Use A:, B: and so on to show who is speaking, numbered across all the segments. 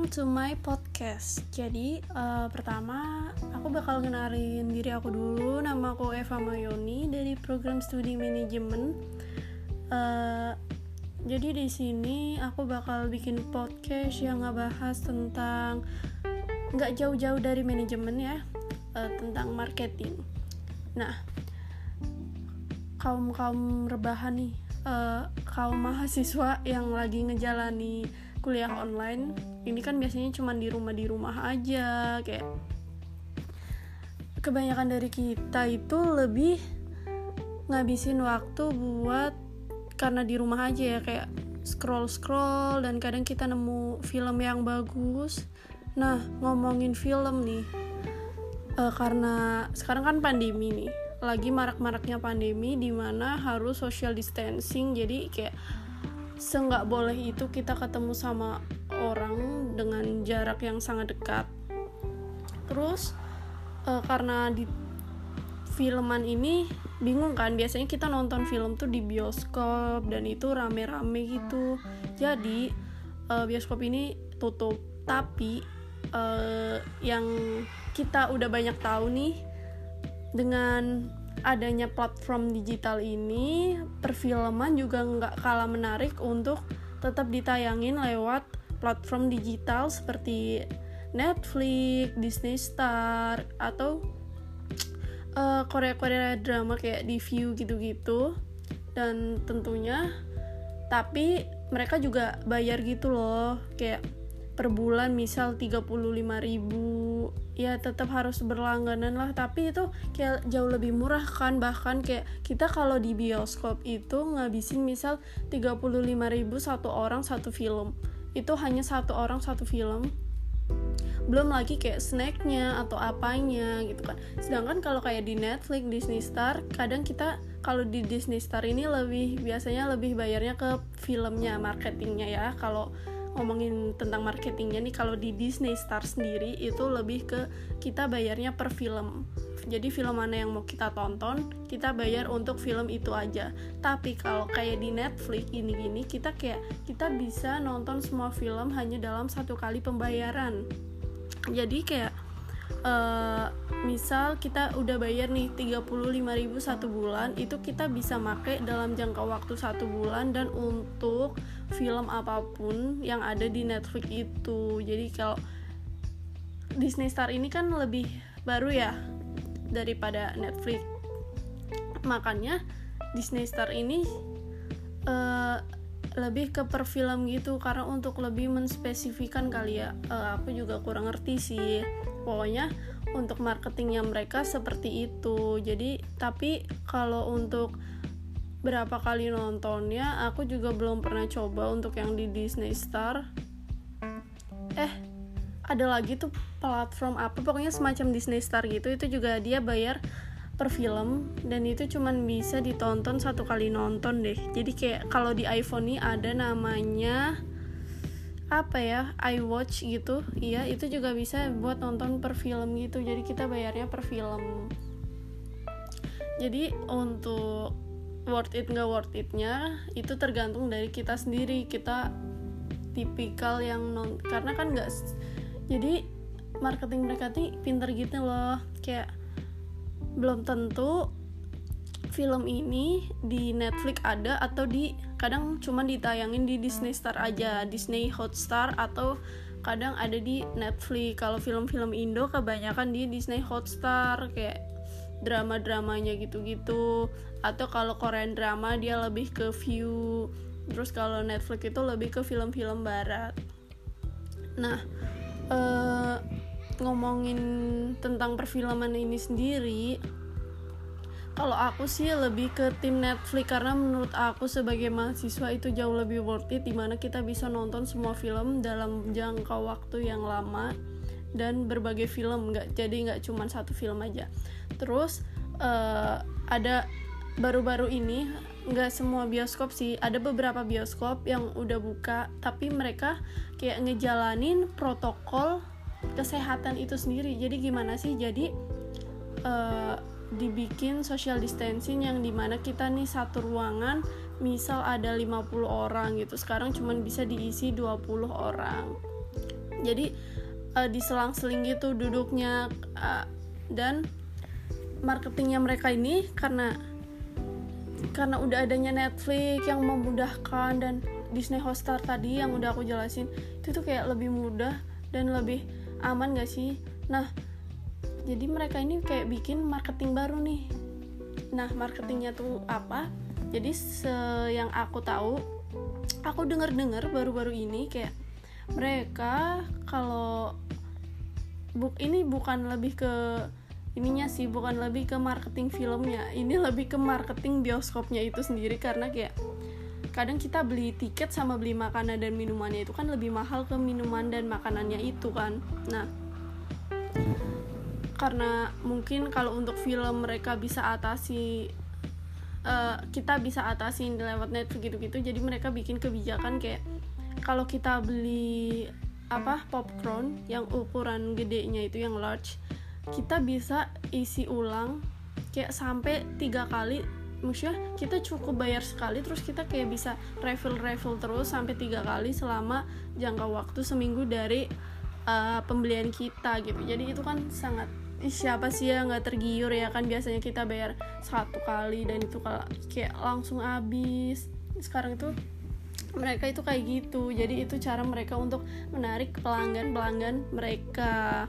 A: welcome to my podcast. Jadi uh, pertama aku bakal kenalin diri aku dulu. Nama aku Eva Mayoni dari program studi manajemen. Uh, jadi di sini aku bakal bikin podcast yang ngebahas tentang nggak jauh-jauh dari manajemen ya, uh, tentang marketing. Nah, kaum kaum rebahan nih, uh, kaum mahasiswa yang lagi ngejalani kuliah online ini kan biasanya cuma di rumah di rumah aja kayak kebanyakan dari kita itu lebih ngabisin waktu buat karena di rumah aja ya kayak scroll scroll dan kadang kita nemu film yang bagus. Nah ngomongin film nih uh, karena sekarang kan pandemi nih lagi marak-maraknya pandemi di mana harus social distancing jadi kayak seenggak boleh itu kita ketemu sama orang dengan jarak yang sangat dekat. Terus uh, karena di filman ini bingung kan biasanya kita nonton film tuh di bioskop dan itu rame-rame gitu. Jadi uh, bioskop ini tutup. Tapi uh, yang kita udah banyak tahu nih dengan adanya platform digital ini perfilman juga nggak kalah menarik untuk tetap ditayangin lewat platform digital seperti Netflix, Disney Star atau uh, Korea-Korea drama kayak di View gitu-gitu. Dan tentunya tapi mereka juga bayar gitu loh kayak per bulan misal 35 ribu ya tetap harus berlangganan lah. Tapi itu kayak jauh lebih murah kan. Bahkan kayak kita kalau di bioskop itu ngabisin misal 35 ribu satu orang satu film. Itu hanya satu orang satu film. Belum lagi kayak snacknya atau apanya gitu kan. Sedangkan kalau kayak di Netflix Disney Star kadang kita kalau di Disney Star ini lebih biasanya lebih bayarnya ke filmnya marketingnya ya. Kalau ngomongin tentang marketingnya nih kalau di Disney Star sendiri itu lebih ke kita bayarnya per film. Jadi film mana yang mau kita tonton kita bayar untuk film itu aja. Tapi kalau kayak di Netflix ini gini kita kayak kita bisa nonton semua film hanya dalam satu kali pembayaran. Jadi kayak uh, misal kita udah bayar nih 35.000 satu bulan itu kita bisa make dalam jangka waktu satu bulan dan untuk film apa pun yang ada di Netflix itu. Jadi kalau Disney Star ini kan lebih baru ya daripada Netflix. Makanya Disney Star ini uh, lebih ke per film gitu karena untuk lebih menspesifikan kali ya. Uh, aku juga kurang ngerti sih pokoknya untuk marketingnya mereka seperti itu. Jadi tapi kalau untuk berapa kali nontonnya aku juga belum pernah coba untuk yang di Disney Star. Eh ada lagi tuh platform apa? Pokoknya semacam Disney Star gitu. Itu juga dia bayar per film dan itu cuman bisa ditonton satu kali nonton deh. Jadi kayak kalau di iPhone ini ada namanya apa ya iWatch gitu. Iya itu juga bisa buat nonton per film gitu. Jadi kita bayarnya per film. Jadi untuk worth it nggak worth itnya itu tergantung dari kita sendiri. Kita tipikal yang non karena kan nggak jadi marketing mereka tuh pinter gitu loh. Kayak belum tentu film ini di Netflix ada atau di kadang cuma ditayangin di Disney Star aja Disney Hotstar atau kadang ada di Netflix. Kalau film-film Indo kebanyakan di Disney Hotstar kayak drama-dramanya gitu-gitu. Atau kalau Korean drama dia lebih ke view. Terus kalau Netflix itu lebih ke film-film barat. Nah uh, ngomongin tentang perfilman ini sendiri kalau aku sih lebih ke tim Netflix karena menurut aku sebagai mahasiswa itu jauh lebih worth it di mana kita bisa nonton semua film dalam jangka waktu yang lama dan berbagai film nggak jadi nggak cuma satu film aja. Terus uh, ada baru-baru ini nggak semua bioskop sih ada beberapa bioskop yang udah buka tapi mereka kayak ngejalanin protokol kesehatan itu sendiri. Jadi gimana sih? Jadi uh, dibikin social distancing yang di mana kita nih satu ruangan misal ada 50 orang gitu. Sekarang cuman bisa diisi 20 orang. Jadi uh, diselang-seling gitu duduknya uh, dan marketingnya mereka ini karena karena udah adanya Netflix yang memudahkan dan Disney Hotstar tadi yang udah aku jelasin itu tuh kayak lebih mudah dan lebih aman gak sih? Nah jadi mereka ini kayak bikin marketing baru nih. Nah marketingnya tuh apa? Jadi se yang aku tahu aku denger dengar baru-baru ini kayak mereka kalau buk ini bukan lebih ke ininya sih bukan lebih ke marketing filmnya ini lebih ke marketing bioskopnya itu sendiri karena kayak kadang kita beli tiket sama beli makanan dan minumannya itu kan lebih mahal ke minuman dan makanannya itu kan. Nah karena mungkin kalau untuk film mereka bisa atasi uh, kita bisa atasi lewat Netflix gitu-gitu jadi mereka bikin kebijakan kayak kalau kita beli apa popcorn yang ukuran gedenya itu yang large kita bisa isi ulang kayak sampai tiga kali maksudnya kita cukup bayar sekali terus kita kayak bisa refill refill terus sampai tiga kali selama jangka waktu seminggu dari uh, pembelian kita gitu. Jadi itu kan sangat siapa sih yang nggak tergiur ya kan? Biasanya kita bayar satu kali dan itu kayak langsung habis. Sekarang itu mereka itu kayak gitu. Jadi itu cara mereka untuk menarik pelanggan pelanggan mereka.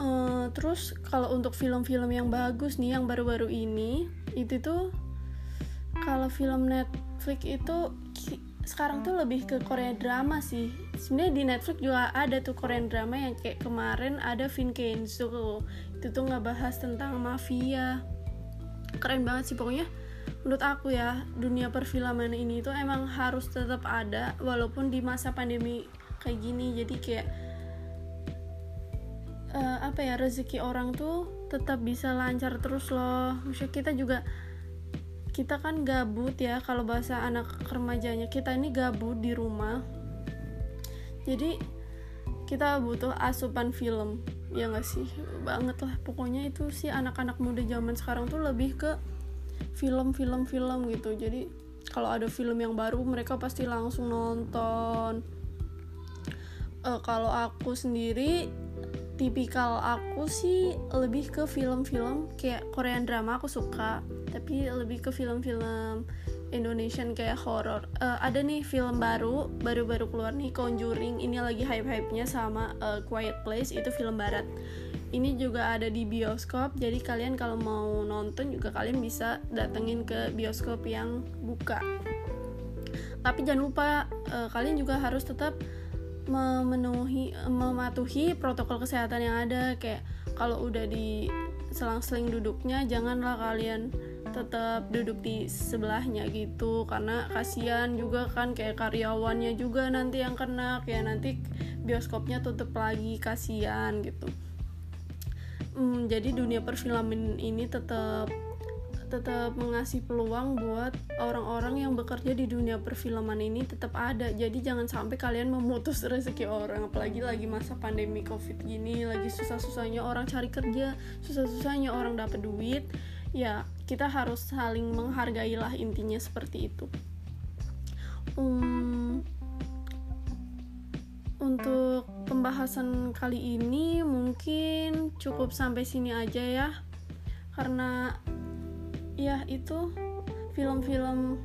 A: Uh, terus kalau untuk film-film yang bagus nih yang baru-baru ini itu tuh kalau film Netflix itu sekarang tuh lebih ke Korea drama sih. Sebenarnya di Netflix juga ada tuh Korean drama yang kayak kemarin ada Vincenzo itu tuh nggak bahas tentang mafia. Keren banget sih pokoknya. Menurut aku ya dunia perfilman ini tuh emang harus tetap ada walaupun di masa pandemi kayak gini. Jadi kayak uh, apa ya rezeki orang tuh tetap bisa lancar terus loh. Maksudnya kita juga kita kan gabut ya kalau bahasa anak remajanya. Kita ini gabut di rumah. Jadi kita butuh asupan film. Ya gak sih? Banget lah. Pokoknya itu sih anak-anak muda zaman sekarang tuh lebih ke film-film film gitu. Jadi kalau ada film yang baru mereka pasti langsung nonton. Uh, kalau aku sendiri tipikal aku sih lebih ke film-film kayak Korean drama aku suka tapi lebih ke film-film Indonesian kayak horror. Uh, ada nih film baru baru-baru keluar nih Conjuring. Ini lagi hype-hype-nya sama uh, Quiet Place itu film barat. Ini juga ada di bioskop jadi kalian kalau mau nonton juga kalian bisa datengin ke bioskop yang buka. Tapi jangan lupa uh, kalian juga harus tetap memenuhi mematuhi protokol kesehatan yang ada. Kayak kalau udah di selang-seling duduknya janganlah kalian tetap duduk di sebelahnya gitu. Karena kasihan juga kan kayak karyawannya juga nanti yang kena. Kayak nanti bioskopnya tutup lagi kasihan gitu. Hmm, jadi dunia perfilman ini tetap tetap mengasih peluang buat orang-orang yang bekerja di dunia perfilman ini tetap ada. Jadi jangan sampai kalian memutus rezeki orang. Apalagi lagi masa pandemi covid gini lagi susah-susahnya orang cari kerja susah-susahnya orang dapat duit ya kita harus saling menghargai lah intinya seperti itu. Um, untuk pembahasan kali ini mungkin cukup sampai sini aja ya. Karena ya itu film-film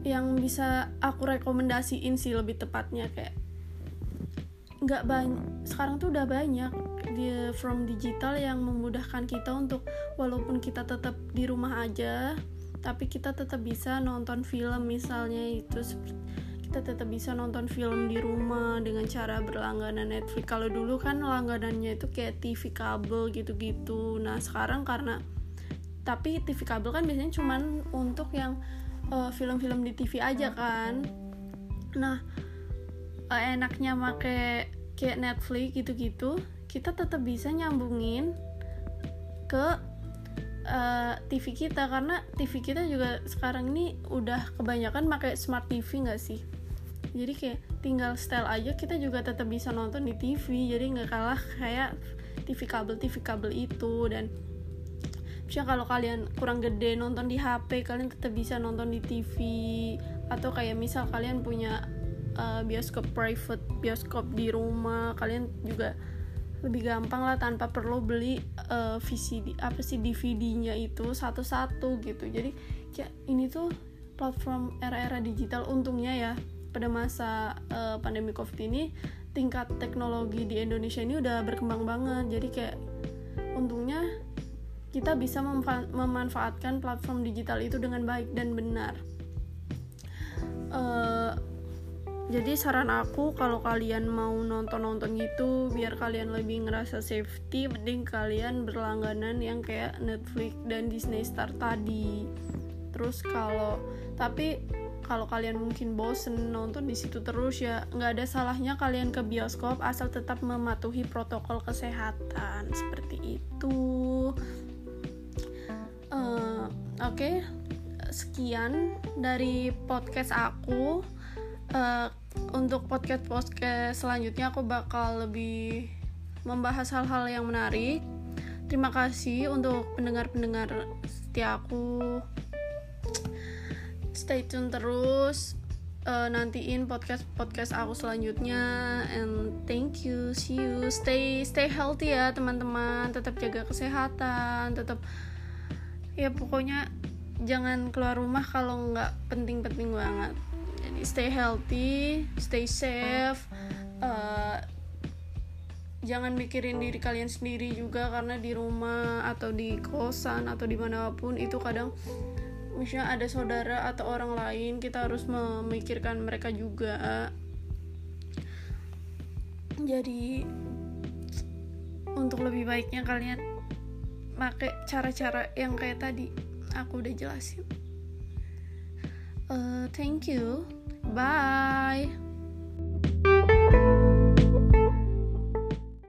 A: yang bisa aku rekomendasiin sih lebih tepatnya kayak nggak banyak sekarang tuh udah banyak. Di from digital yang memudahkan kita untuk walaupun kita tetap di rumah aja tapi kita tetap bisa nonton film. Misalnya itu kita tetap bisa nonton film di rumah dengan cara berlangganan Netflix. Kalau dulu kan langganannya itu kayak TV kabel gitu-gitu. Nah sekarang karena tapi TV kabel kan biasanya cuman untuk yang film film-film di TV aja kan. Nah uh, enaknya make kayak Netflix gitu-gitu kita tetap bisa nyambungin ke uh, TV kita. Karena TV kita juga sekarang ini udah kebanyakan pakai smart TV nggak sih? Jadi kayak tinggal style aja kita juga tetap bisa nonton di TV jadi nggak kalah kayak TV kabel TV kabel itu. Dan misalnya kalau kalian kurang gede nonton di HP kalian tetap bisa nonton di TV atau kayak misal kalian punya uh, bioskop private bioskop di rumah. Kalian juga lebih gampang lah tanpa perlu beli uh, VCD apa sih DVD-nya itu satu-satu gitu. Jadi ya ini tuh platform era-era digital. Untungnya ya pada masa uh, pandemi covid ini tingkat teknologi di Indonesia ini udah berkembang banget. Jadi kayak untungnya kita bisa memanfaatkan platform digital itu dengan baik dan benar. Uh, jadi saran aku kalau kalian mau nonton-nonton gitu biar kalian lebih ngerasa safety mending kalian berlangganan yang kayak Netflix dan Disney Star tadi. Terus kalau tapi kalau kalian mungkin bosen nonton di situ terus ya nggak ada salahnya kalian ke bioskop asal tetap mematuhi protokol kesehatan. Seperti itu. Uh, oke. Okay. sekian dari podcast aku uh, untuk podcast podcast selanjutnya aku bakal lebih membahas hal-hal yang menarik. Terima kasih untuk pendengar-pendengar setia aku. Stay tune terus. Uh, nantiin podcast podcast aku selanjutnya and thank you see you stay stay healthy ya teman-teman tetap jaga kesehatan tetap ya pokoknya jangan keluar rumah kalau nggak penting-penting banget jadi stay healthy stay safe uh, jangan mikirin diri kalian sendiri juga karena di rumah atau di kosan atau di mana pun itu kadang misalnya ada saudara atau orang lain kita harus memikirkan mereka juga. Jadi untuk lebih baiknya kalian pakai cara-cara yang kayak tadi. Aku udah jelasin uh, thank you. Bye